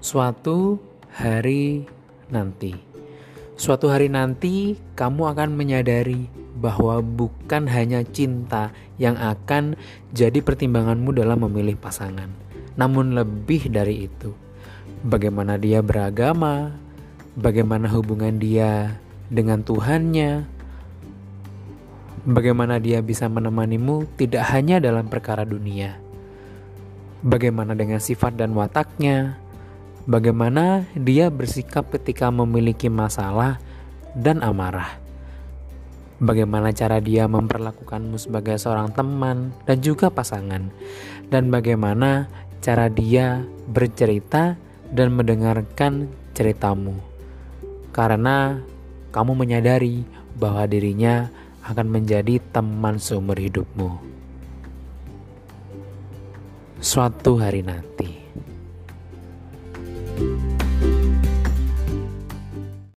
Suatu hari nanti, suatu hari nanti kamu akan menyadari bahwa bukan hanya cinta yang akan jadi pertimbanganmu dalam memilih pasangan, namun lebih dari itu, bagaimana dia beragama, bagaimana hubungan dia dengan Tuhannya, bagaimana dia bisa menemanimu tidak hanya dalam perkara dunia, bagaimana dengan sifat dan wataknya bagaimana dia bersikap ketika memiliki masalah dan amarah. Bagaimana cara dia memperlakukanmu sebagai seorang teman dan juga pasangan, dan bagaimana cara dia bercerita dan mendengarkan ceritamu, karena kamu menyadari bahwa dirinya akan menjadi teman seumur hidupmu. Suatu hari nanti.